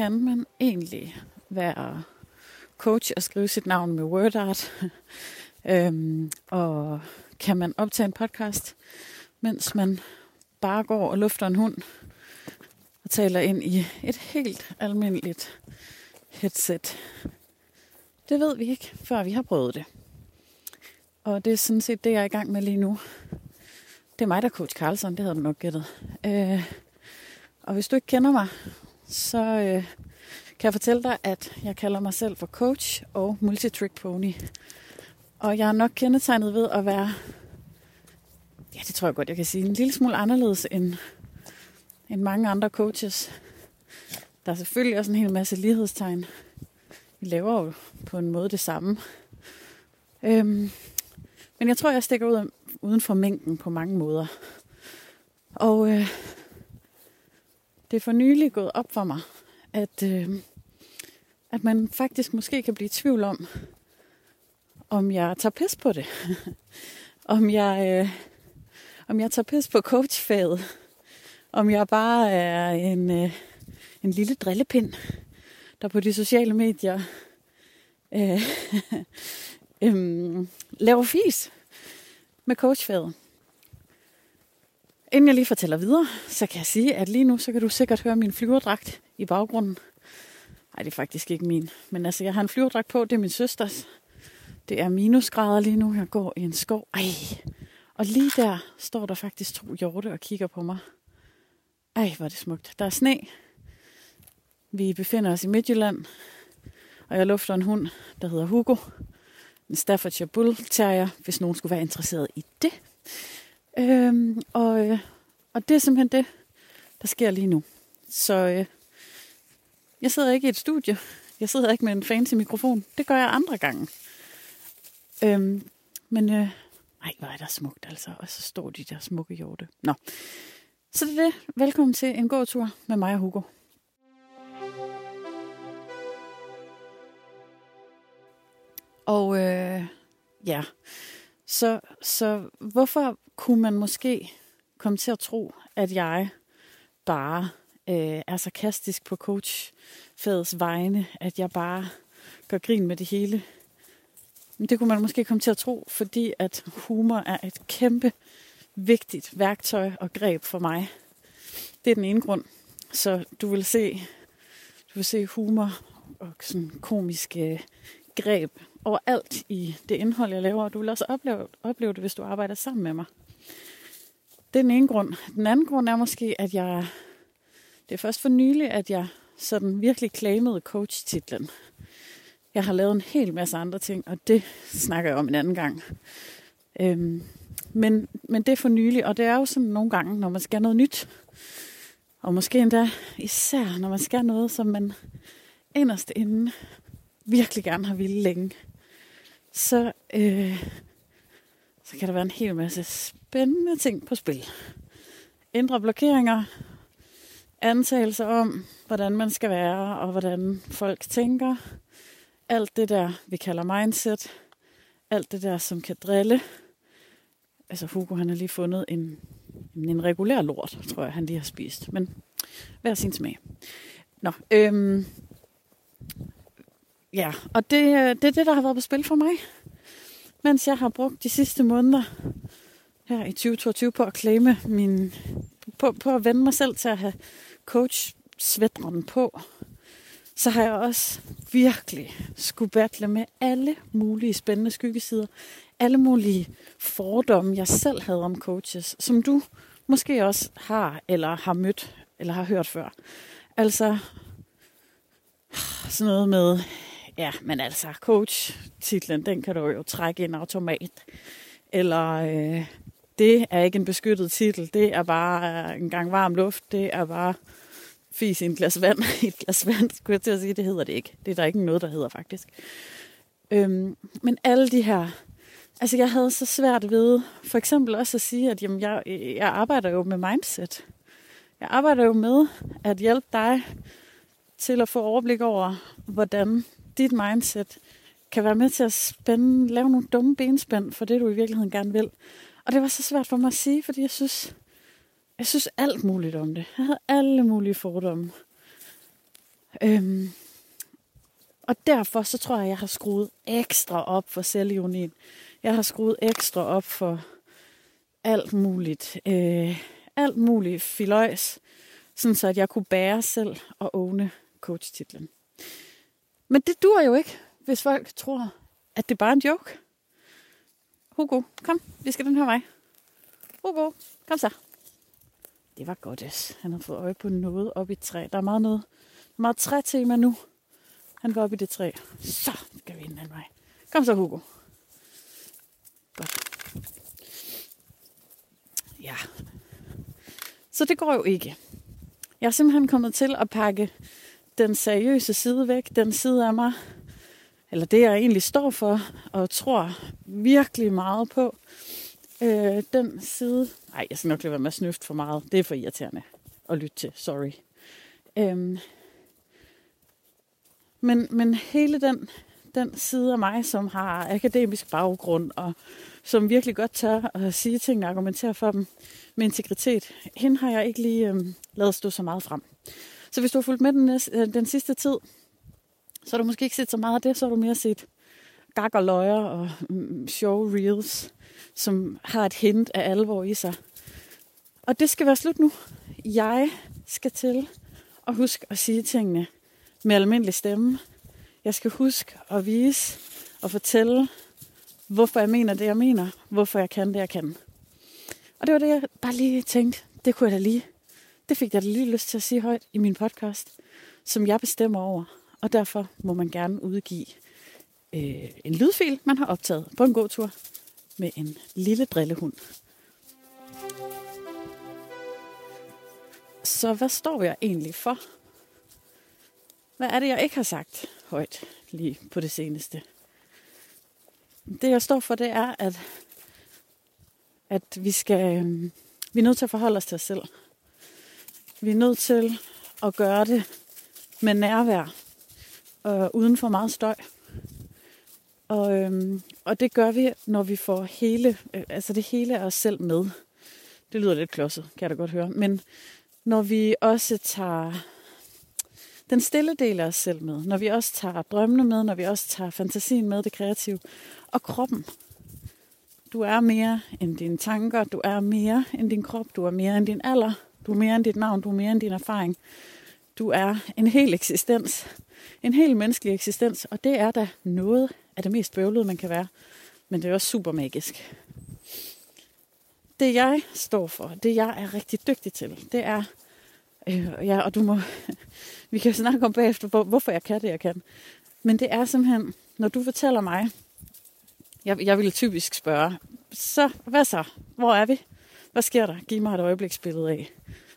kan man egentlig være coach og skrive sit navn med WordArt? øhm, og kan man optage en podcast, mens man bare går og lufter en hund og taler ind i et helt almindeligt headset? Det ved vi ikke, før vi har prøvet det. Og det er sådan set det, jeg er i gang med lige nu. Det er mig, der er coach Carlson, det havde du nok gættet. Øh, og hvis du ikke kender mig, så øh, kan jeg fortælle dig, at jeg kalder mig selv for coach og multitrick pony. Og jeg er nok kendetegnet ved at være, ja det tror jeg godt, jeg kan sige, en lille smule anderledes end, end mange andre coaches. Der er selvfølgelig også en hel masse lighedstegn. Vi laver jo på en måde det samme. Øhm, men jeg tror, jeg stikker ud uden for mængden på mange måder. Og øh, det er for nylig gået op for mig, at, øh, at man faktisk måske kan blive i tvivl om, om jeg tager pis på det. om jeg øh, om jeg tager pis på coachfaget. Om jeg bare er en, øh, en lille drillepind, der på de sociale medier øh, øh, laver fis med coachfaget. Inden jeg lige fortæller videre, så kan jeg sige, at lige nu, så kan du sikkert høre min flyverdragt i baggrunden. Nej, det er faktisk ikke min. Men altså, jeg har en flyverdragt på, det er min søsters. Det er minusgrader lige nu, jeg går i en skov. Ej, og lige der står der faktisk to hjorte og kigger på mig. Ej, hvor er det smukt. Der er sne. Vi befinder os i Midtjylland, og jeg lufter en hund, der hedder Hugo. En Staffordshire Bull Terrier, hvis nogen skulle være interesseret i det. Øhm, og, øh, og det er simpelthen det, der sker lige nu. Så øh, jeg sidder ikke i et studie. Jeg sidder ikke med en fancy mikrofon. Det gør jeg andre gange. Øhm, men øh, ej, hvor er der smukt altså. Og så står de der smukke hjorte. Nå. Så det er det. Velkommen til en gåtur med mig og Hugo. Og øh, ja, så, så hvorfor kunne man måske komme til at tro, at jeg bare øh, er sarkastisk på coachfagets vegne, at jeg bare gør grin med det hele? Det kunne man måske komme til at tro, fordi at humor er et kæmpe vigtigt værktøj og greb for mig. Det er den ene grund. Så du vil se, du vil se humor og sådan komiske greb overalt i det indhold, jeg laver, og du vil også opleve, opleve det, hvis du arbejder sammen med mig. Det er den ene grund. Den anden grund er måske, at jeg... Det er først for nylig, at jeg sådan virkelig claimede coach-titlen. Jeg har lavet en hel masse andre ting, og det snakker jeg om en anden gang. Øhm, men, men det er for nylig, og det er jo sådan nogle gange, når man skal noget nyt. Og måske endda især, når man skal noget, som man inderst inde virkelig gerne har ville længe så, øh, så kan der være en hel masse spændende ting på spil. Ændre blokeringer, antagelser om, hvordan man skal være, og hvordan folk tænker. Alt det der, vi kalder mindset. Alt det der, som kan drille. Altså Hugo, han har lige fundet en, en regulær lort, tror jeg, han lige har spist. Men hver sin smag. Nå, øhm, Ja, og det, øh, det er det, der har været på spil for mig. Mens jeg har brugt de sidste måneder her i 2022 på at claime min, på, på at vende mig selv til at have coach svætteren på, så har jeg også virkelig skulle battle med alle mulige spændende skyggesider. Alle mulige fordomme, jeg selv havde om coaches, som du måske også har, eller har mødt, eller har hørt før. Altså, sådan noget med, Ja, men altså, coach-titlen, den kan du jo trække ind automat. Eller øh, det er ikke en beskyttet titel, det er bare øh, en gang varm luft, det er bare fis i en glas vand. I et glas vand, skulle jeg til at sige, det hedder det ikke. Det er der ikke noget, der hedder faktisk. Øhm, men alle de her, altså jeg havde så svært ved, for eksempel også at sige, at jamen, jeg, jeg arbejder jo med mindset. Jeg arbejder jo med at hjælpe dig til at få overblik over, hvordan dit mindset kan være med til at spænde, lave nogle dumme benspænd for det, du i virkeligheden gerne vil. Og det var så svært for mig at sige, fordi jeg synes, jeg synes alt muligt om det. Jeg havde alle mulige fordomme. Øhm, og derfor så tror jeg, at jeg har skruet ekstra op for selvironien. Jeg har skruet ekstra op for alt muligt. Øh, alt muligt filøjs, sådan så at jeg kunne bære selv og åne coach-titlen. Men det dur jo ikke, hvis folk tror, at det er bare en joke. Hugo, kom, vi skal den her vej. Hugo, kom så. Det var godt, Han har fået øje på noget op i træ. Der er meget noget, meget trætema nu. Han var oppe i det træ. Så skal vi den anden vej. Kom så, Hugo. Godt. Ja. Så det går jo ikke. Jeg er simpelthen kommet til at pakke den seriøse side væk. Den side af mig, eller det jeg egentlig står for, og tror virkelig meget på. Øh, den side... Nej, jeg skal nok lade være med at snøfte for meget. Det er for irriterende at lytte til. Sorry. Øhm, men, men hele den, den side af mig, som har akademisk baggrund, og som virkelig godt tør at sige ting og argumentere for dem med integritet, hende har jeg ikke lige øhm, lavet stå så meget frem. Så hvis du har fulgt med den, næste, øh, den sidste tid, så har du måske ikke set så meget af det, så har du mere set gag og løjer og mm, sjove reels, som har et hint af alvor i sig. Og det skal være slut nu. Jeg skal til at huske at sige tingene med almindelig stemme. Jeg skal huske at vise og fortælle, hvorfor jeg mener det, jeg mener. Hvorfor jeg kan det, jeg kan. Og det var det, jeg bare lige tænkte, det kunne jeg da lige. Det fik jeg da lige lyst til at sige højt i min podcast, som jeg bestemmer over. Og derfor må man gerne udgive øh, en lydfil, man har optaget på en gåtur med en lille drillehund. Så hvad står jeg egentlig for? Hvad er det, jeg ikke har sagt højt lige på det seneste? Det, jeg står for, det er, at, at vi skal, øh, vi er nødt til at forholde os til os selv. Vi er nødt til at gøre det med nærvær og uden for meget støj. Og, øhm, og det gør vi, når vi får hele, øh, altså det hele af os selv med. Det lyder lidt klodset, kan jeg da godt høre. Men når vi også tager den stille del af os selv med, når vi også tager drømmene med, når vi også tager fantasien med, det kreative, og kroppen. Du er mere end dine tanker, du er mere end din krop, du er mere end din alder, du er mere end dit navn, du er mere end din erfaring. Du er en hel eksistens, en helt menneskelig eksistens, og det er da noget af det mest bøvlede, man kan være. Men det er også super magisk. Det jeg står for, det jeg er rigtig dygtig til, det er, øh, ja, og du må, vi kan snakke om bagefter, hvorfor jeg kan det, jeg kan. Men det er simpelthen, når du fortæller mig, jeg, jeg vil typisk spørge, så hvad så? Hvor er vi? Hvad sker der? Giv mig et øjebliksbillede af,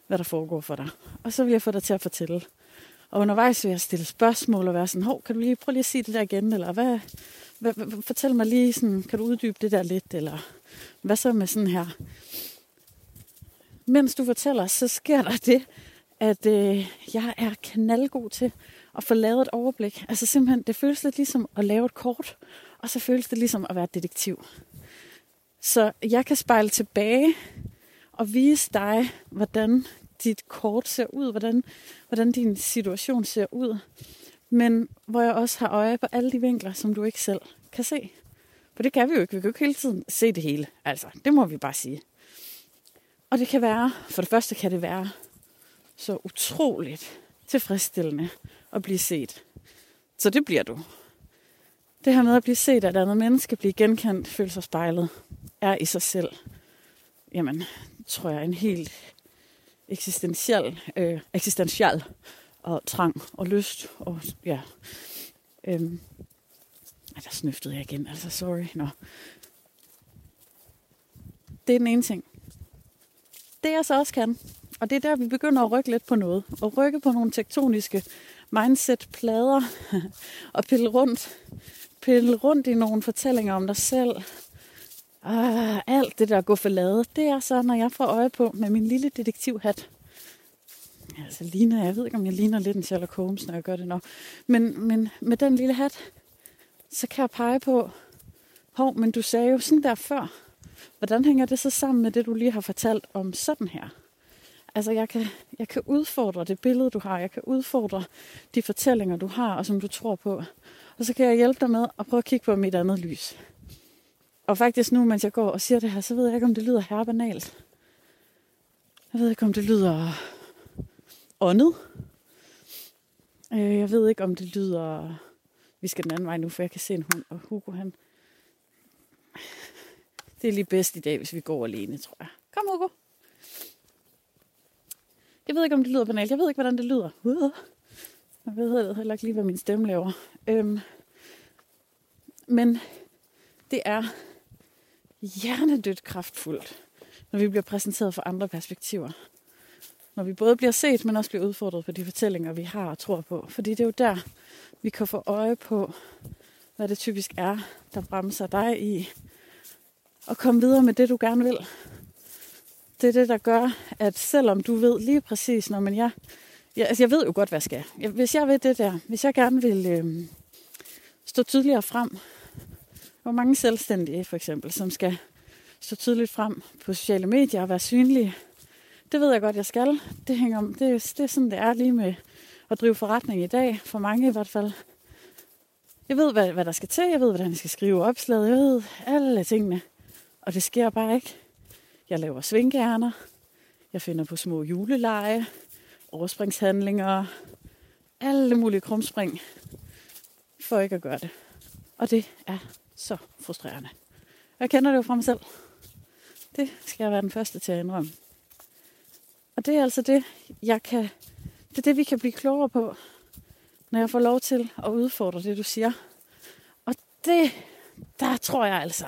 hvad der foregår for dig. Og så vil jeg få dig til at fortælle. Og undervejs vil jeg stille spørgsmål og være sådan, hov, kan du lige prøve lige at sige det der igen? Eller hvad, hvad, hvad, fortæl mig lige, sådan, kan du uddybe det der lidt? Eller hvad så med sådan her? Mens du fortæller, så sker der det, at øh, jeg er knaldgod til at få lavet et overblik. Altså simpelthen, det føles lidt ligesom at lave et kort, og så føles det ligesom at være detektiv. Så jeg kan spejle tilbage og vise dig, hvordan dit kort ser ud, hvordan, hvordan din situation ser ud, men hvor jeg også har øje på alle de vinkler, som du ikke selv kan se. For det kan vi jo ikke. Vi kan jo ikke hele tiden se det hele. Altså, det må vi bare sige. Og det kan være, for det første kan det være så utroligt tilfredsstillende at blive set. Så det bliver du. Det her med at blive set af et andet menneske, blive genkendt, føle sig spejlet, er i sig selv, jamen, tror jeg, en helt eksistentiel, øh, eksistentiel og trang og lyst. Og, ja. Øhm. Ej, der snøftede jeg igen, altså sorry. Nå. Det er den ene ting. Det jeg så også kan, og det er der, vi begynder at rykke lidt på noget. Og rykke på nogle tektoniske mindset-plader. og pille rundt. Pille rundt i nogle fortællinger om dig selv. Øh, alt det der går for lade, det er så, når jeg får øje på med min lille detektivhat. Altså ligner, jeg ved ikke, om jeg ligner lidt en Sherlock Holmes, når jeg gør det nok. Men, men med den lille hat, så kan jeg pege på, hov, men du sagde jo sådan der før. Hvordan hænger det så sammen med det, du lige har fortalt om sådan her? Altså, jeg kan, jeg kan udfordre det billede, du har. Jeg kan udfordre de fortællinger, du har, og som du tror på. Og så kan jeg hjælpe dig med at prøve at kigge på mit andet lys. Og faktisk nu, mens jeg går og siger det her, så ved jeg ikke, om det lyder her banalt. Jeg ved ikke, om det lyder åndet. Øh, jeg ved ikke, om det lyder... Vi skal den anden vej nu, for jeg kan se en hund, og Hugo han... Det er lige bedst i dag, hvis vi går alene, tror jeg. Kom, Hugo. Jeg ved ikke, om det lyder banalt. Jeg ved ikke, hvordan det lyder. Jeg ved heller ikke lige, hvad min stemme laver. Øhm, men det er hjernedødt kraftfuldt, når vi bliver præsenteret for andre perspektiver. Når vi både bliver set, men også bliver udfordret på de fortællinger, vi har og tror på. Fordi det er jo der, vi kan få øje på, hvad det typisk er, der bremser dig i at komme videre med det, du gerne vil. Det er det, der gør, at selvom du ved lige præcis, når man jeg, jeg, altså jeg ved jo godt, hvad jeg skal. Hvis jeg ved det der, hvis jeg gerne vil øh, stå tydeligere frem, hvor mange selvstændige for eksempel, som skal stå tydeligt frem på sociale medier og være synlige, det ved jeg godt, jeg skal. Det, hænger, om. det, det er sådan, det er lige med at drive forretning i dag, for mange i hvert fald. Jeg ved, hvad, hvad der skal til. Jeg ved, hvordan jeg skal skrive opslaget. Jeg ved alle tingene. Og det sker bare ikke. Jeg laver svinkærner. Jeg finder på små juleleje. Overspringshandlinger. Alle mulige krumspring. For ikke at gøre det. Og det er så frustrerende. Jeg kender det jo fra mig selv. Det skal jeg være den første til at indrømme. Og det er altså det, jeg kan, det er det, vi kan blive klogere på, når jeg får lov til at udfordre det, du siger. Og det, der tror jeg altså,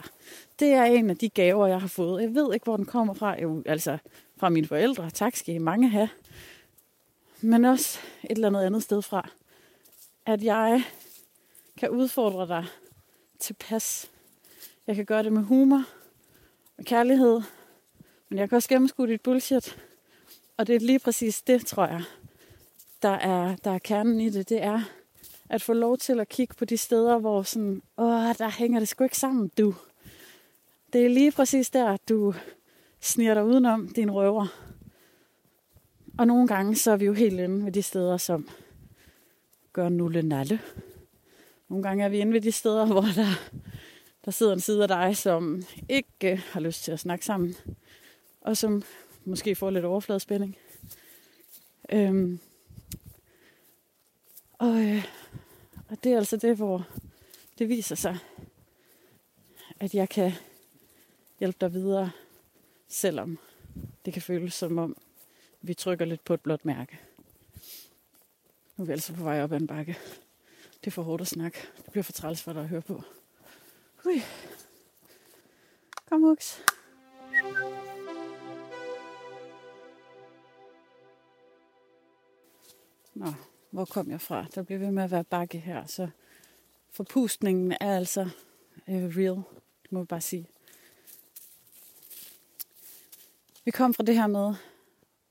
det er en af de gaver, jeg har fået. Jeg ved ikke, hvor den kommer fra. Jo, altså fra mine forældre. Tak skal I mange have. Men også et eller andet andet sted fra. At jeg kan udfordre dig tilpas. Jeg kan gøre det med humor og kærlighed. Men jeg kan også gennemskue dit bullshit. Og det er lige præcis det, tror jeg, der er, der er kernen i det. Det er at få lov til at kigge på de steder, hvor sådan, åh, der hænger det sgu ikke sammen, du. Det er lige præcis der, du sniger dig udenom din røver. Og nogle gange så er vi jo helt inde ved de steder, som gør nulle nalle. Nogle gange er vi inde ved de steder, hvor der, der sidder en side af dig, som ikke øh, har lyst til at snakke sammen. Og som måske får lidt overfladespænding. Øhm, og, øh, og det er altså det, hvor det viser sig, at jeg kan hjælpe dig videre, selvom det kan føles som om, vi trykker lidt på et blåt mærke. Nu er vi altså på vej op ad en bakke. Det er for hårdt at snakke. Det bliver for træls for dig at høre på. Ui. Kom, Hux. Nå, hvor kom jeg fra? Der bliver ved med at være bakke her, så forpustningen er altså uh, real, det må jeg bare sige. Vi kom fra det her med,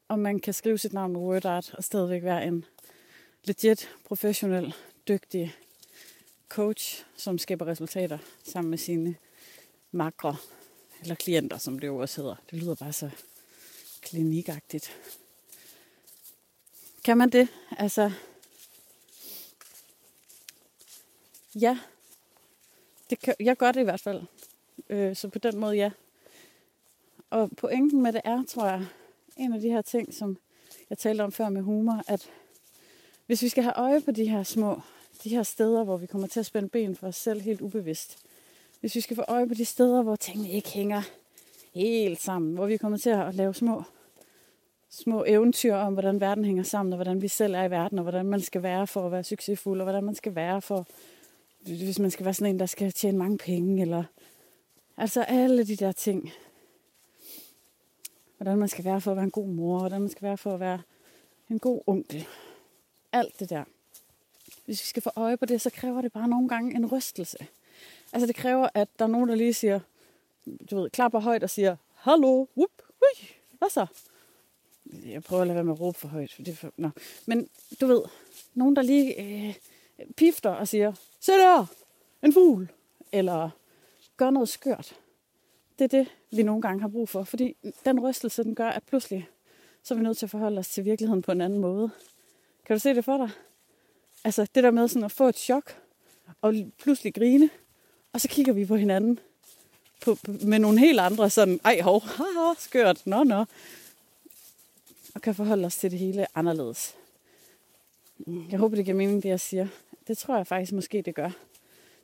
om man kan skrive sit navn med WordArt og stadigvæk være en legit, professionel, dygtig coach, som skaber resultater sammen med sine makre, eller klienter, som det jo også hedder. Det lyder bare så klinikagtigt. Kan man det? Altså, ja. Det kan, jeg gør det i hvert fald. Øh, så på den måde, ja. Og pointen med det er, tror jeg, en af de her ting, som jeg talte om før med humor, at hvis vi skal have øje på de her små, de her steder, hvor vi kommer til at spænde ben for os selv helt ubevidst, hvis vi skal få øje på de steder, hvor tingene ikke hænger helt sammen, hvor vi kommer til at lave små små eventyr om, hvordan verden hænger sammen, og hvordan vi selv er i verden, og hvordan man skal være for at være succesfuld, og hvordan man skal være for, hvis man skal være sådan en, der skal tjene mange penge, eller altså alle de der ting. Hvordan man skal være for at være en god mor, hvordan man skal være for at være en god onkel. Alt det der. Hvis vi skal få øje på det, så kræver det bare nogle gange en rystelse. Altså det kræver, at der er nogen, der lige siger, du ved, klapper højt og siger, hallo, whoop, hui, hvad så? jeg prøver at lade være med at råbe for højt. For det for, nå. Men du ved, nogen der lige øh, pifter og siger, se der, en fugl. Eller gør noget skørt. Det er det, vi nogle gange har brug for. Fordi den rystelse, den gør, at pludselig så er vi nødt til at forholde os til virkeligheden på en anden måde. Kan du se det for dig? Altså det der med sådan at få et chok, og pludselig grine, og så kigger vi på hinanden på, med nogle helt andre sådan, ej hov, haha, skørt, nå nå. Og kan forholde os til det hele anderledes. Jeg håber, det giver mening, det jeg siger. Det tror jeg faktisk måske, det gør.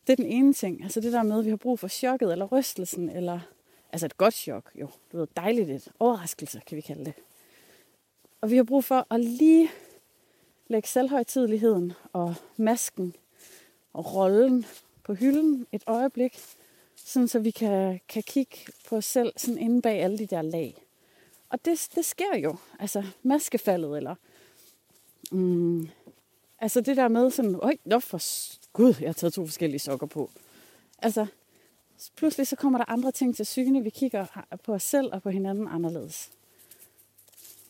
Det er den ene ting. Altså det der med, at vi har brug for chokket, eller rystelsen, eller altså et godt chok, jo. Du ved, dejligt et. Overraskelse, kan vi kalde det. Og vi har brug for at lige lægge selvhøjtidligheden og masken og rollen på hylden et øjeblik, sådan så vi kan, kan kigge på os selv sådan inde bag alle de der lag. Og det, det sker jo. Altså maskefaldet, eller mm, altså det der med sådan, øj, nå for gud, jeg har taget to forskellige sokker på. Altså, pludselig så kommer der andre ting til syne. Vi kigger ah, på os selv og på hinanden anderledes.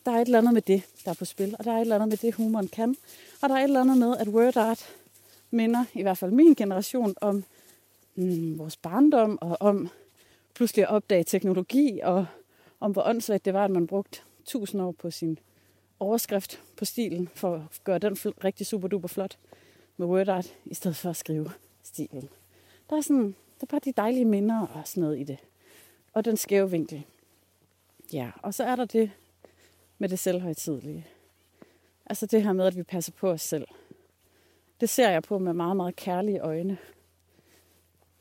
Der er et eller andet med det, der er på spil, og der er et eller andet med det, humoren kan. Og der er et eller andet med, at word art minder, i hvert fald min generation, om mm, vores barndom, og om pludselig at opdage teknologi, og om hvor åndssvagt det var, at man brugte tusind år på sin overskrift på stilen, for at gøre den rigtig super duper flot med word art, i stedet for at skrive stilen. Der er, sådan, der er bare de dejlige minder og sådan noget i det. Og den skæve vinkel. Ja, og så er der det med det selvhøjtidlige. Altså det her med, at vi passer på os selv. Det ser jeg på med meget, meget kærlige øjne.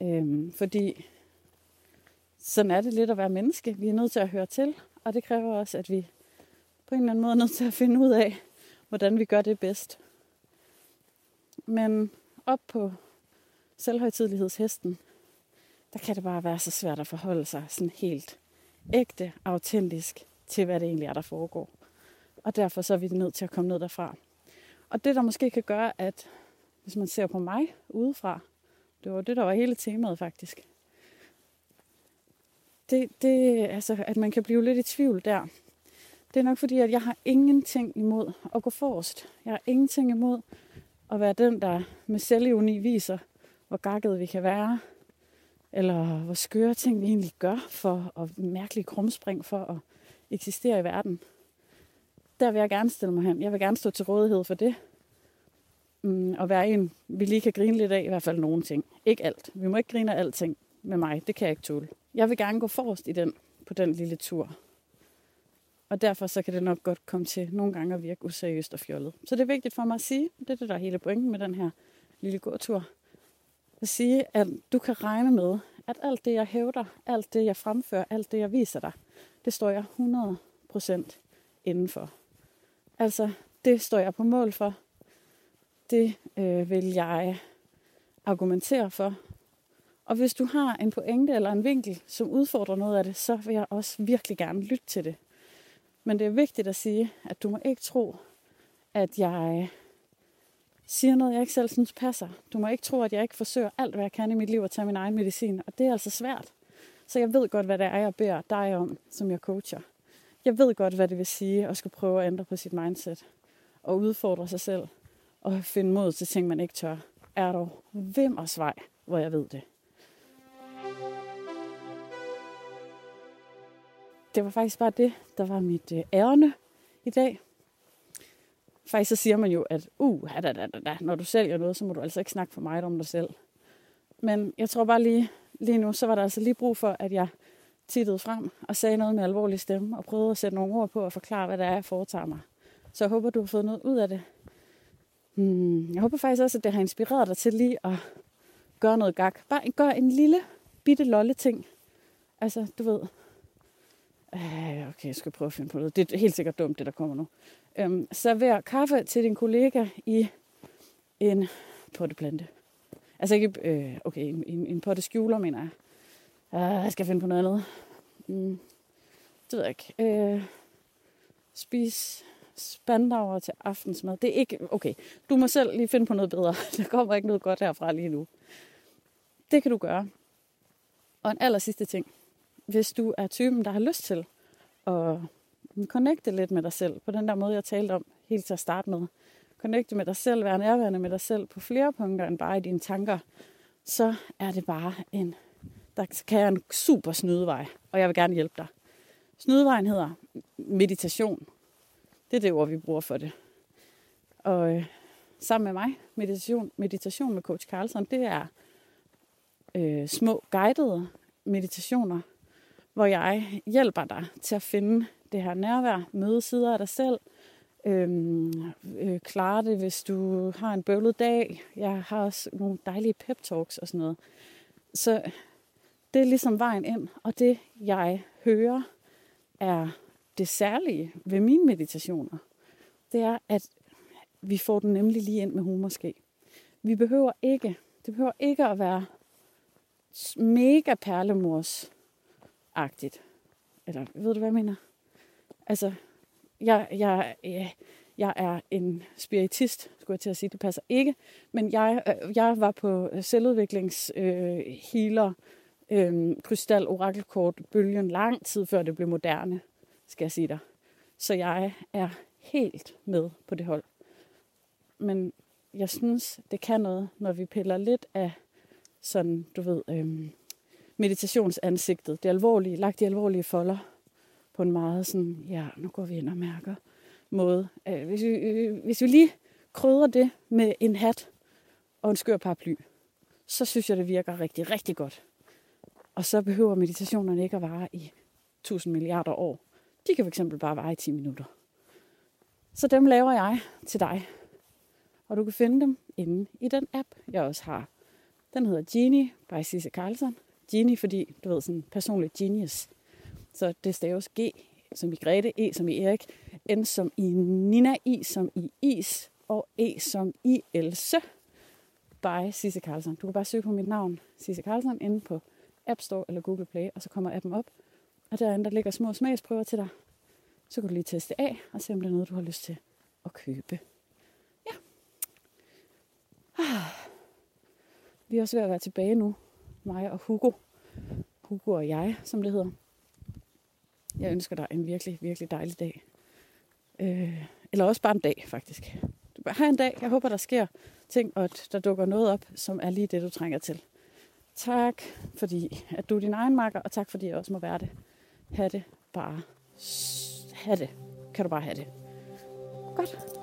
Øhm, fordi sådan er det lidt at være menneske. Vi er nødt til at høre til, og det kræver også, at vi på en eller anden måde er nødt til at finde ud af, hvordan vi gør det bedst. Men op på selvhøjtidlighedshesten, der kan det bare være så svært at forholde sig sådan helt ægte, autentisk til, hvad det egentlig er, der foregår. Og derfor så er vi nødt til at komme ned derfra. Og det, der måske kan gøre, at hvis man ser på mig udefra, det var det, der var hele temaet faktisk. Det, det, altså, at man kan blive lidt i tvivl der. Det er nok fordi, at jeg har ingenting imod at gå forrest. Jeg har ingenting imod at være den, der med selvironi viser, hvor gakket vi kan være, eller hvor skøre ting vi egentlig gør for og mærkelige krumspring for at eksisterer i verden. Der vil jeg gerne stille mig hen. Jeg vil gerne stå til rådighed for det. Mm, og være en, vi lige kan grine lidt af, i hvert fald nogle ting. Ikke alt. Vi må ikke grine af alting med mig. Det kan jeg ikke tåle. Jeg vil gerne gå forrest i den, på den lille tur. Og derfor så kan det nok godt komme til nogle gange at virke useriøst og fjollet. Så det er vigtigt for mig at sige, det er det, der er hele pointen med den her lille gåtur. At sige, at du kan regne med, at alt det, jeg hævder, alt det, jeg fremfører, alt det, jeg viser dig, det står jeg 100% indenfor. Altså, det står jeg på mål for. Det øh, vil jeg argumentere for. Og hvis du har en pointe eller en vinkel, som udfordrer noget af det, så vil jeg også virkelig gerne lytte til det. Men det er vigtigt at sige, at du må ikke tro, at jeg siger noget, jeg ikke selv synes passer. Du må ikke tro, at jeg ikke forsøger alt, hvad jeg kan i mit liv at tage min egen medicin. Og det er altså svært. Så jeg ved godt, hvad det er, jeg beder dig om, som jeg coacher. Jeg ved godt, hvad det vil sige at skulle prøve at ændre på sit mindset. Og udfordre sig selv. Og finde mod til ting, man ikke tør. Er dog hvem og svej, hvor jeg ved det. Det var faktisk bare det, der var mit øh, ærne i dag. Faktisk så siger man jo, at uh, da, da, da, da, når du sælger noget, så må du altså ikke snakke for meget om dig selv. Men jeg tror bare lige, lige nu, så var der altså lige brug for, at jeg tittede frem og sagde noget med alvorlig stemme, og prøvede at sætte nogle ord på og forklare, hvad det er, jeg foretager mig. Så jeg håber, du har fået noget ud af det. Hmm, jeg håber faktisk også, at det har inspireret dig til lige at gøre noget gak. Bare gør en lille, bitte lolle ting. Altså, du ved. Øh, okay, jeg skal prøve at finde på noget. Det er helt sikkert dumt, det der kommer nu. Øhm, server kaffe til din kollega i en potteplante. Altså ikke, øh, okay, en, en potte skjuler, mener jeg. Uh, jeg skal finde på noget andet. Mm, det ved jeg ikke. Øh, spis spandauer til aftensmad. Det er ikke, okay, du må selv lige finde på noget bedre. Der kommer ikke noget godt herfra lige nu. Det kan du gøre. Og en aller sidste ting. Hvis du er typen, der har lyst til at connecte lidt med dig selv, på den der måde, jeg talte om helt til at starte med. Connecte med dig selv, være nærværende med dig selv på flere punkter end bare i dine tanker, så er det bare en, der kan jeg en super snydevej, og jeg vil gerne hjælpe dig. Snydevejen hedder meditation. Det er det ord, vi bruger for det. Og øh, sammen med mig, meditation, meditation med coach Carlson, det er øh, små guidede meditationer, hvor jeg hjælper dig til at finde det her nærvær, møde sider af dig selv, øhm, øh, klare det, hvis du har en bøvlet dag. Jeg har også nogle dejlige pep talks og sådan noget. Så det er ligesom vejen ind, og det jeg hører er det særlige ved mine meditationer. Det er, at vi får den nemlig lige ind med humorske. Vi behøver ikke, det behøver ikke at være mega perlemors-agtigt. Eller ved du, hvad jeg mener? Altså, jeg, jeg, jeg, jeg er en spiritist, skulle jeg til at sige. Det passer ikke. Men jeg, øh, jeg var på øh, selvudviklings øh, healer, øh, krystal, orakelkort, bølgen lang tid før det blev moderne, skal jeg sige dig. Så jeg er helt med på det hold. Men jeg synes, det kan noget, når vi piller lidt af sådan, du ved, øh, meditationsansigtet, det alvorlige, lagt de alvorlige folder på en meget sådan, ja, nu går vi ind og mærker måde. Øh, hvis, vi, øh, hvis vi lige krydrer det med en hat og en skør paraply, så synes jeg, det virker rigtig, rigtig godt. Og så behøver meditationerne ikke at vare i 1000 milliarder år. De kan fx bare vare i 10 minutter. Så dem laver jeg til dig. Og du kan finde dem inde i den app, jeg også har. Den hedder Genie by Sisse Carlson. Genie, fordi du ved, sådan personlig genius. Så det staves G som i Grete, E som i Erik, N som i Nina, I som i Is og E som i Else by Sisse Carlson. Du kan bare søge på mit navn, Sisse Carlson, inde på App Store eller Google Play, og så kommer appen op. Og derinde, der ligger små smagsprøver til dig. Så kan du lige teste af og se, om det er noget, du har lyst til at købe. Ja. Ah. Vi er også ved at være tilbage nu, mig og Hugo. Hugo og jeg, som det hedder. Jeg ønsker dig en virkelig, virkelig dejlig dag. Øh, eller også bare en dag, faktisk. Du bare have en dag. Jeg håber, der sker ting, og at der dukker noget op, som er lige det, du trænger til. Tak, fordi at du er din egen makker, og tak, fordi jeg også må være det. Ha' det bare. Ha' det. Kan du bare have det. Godt.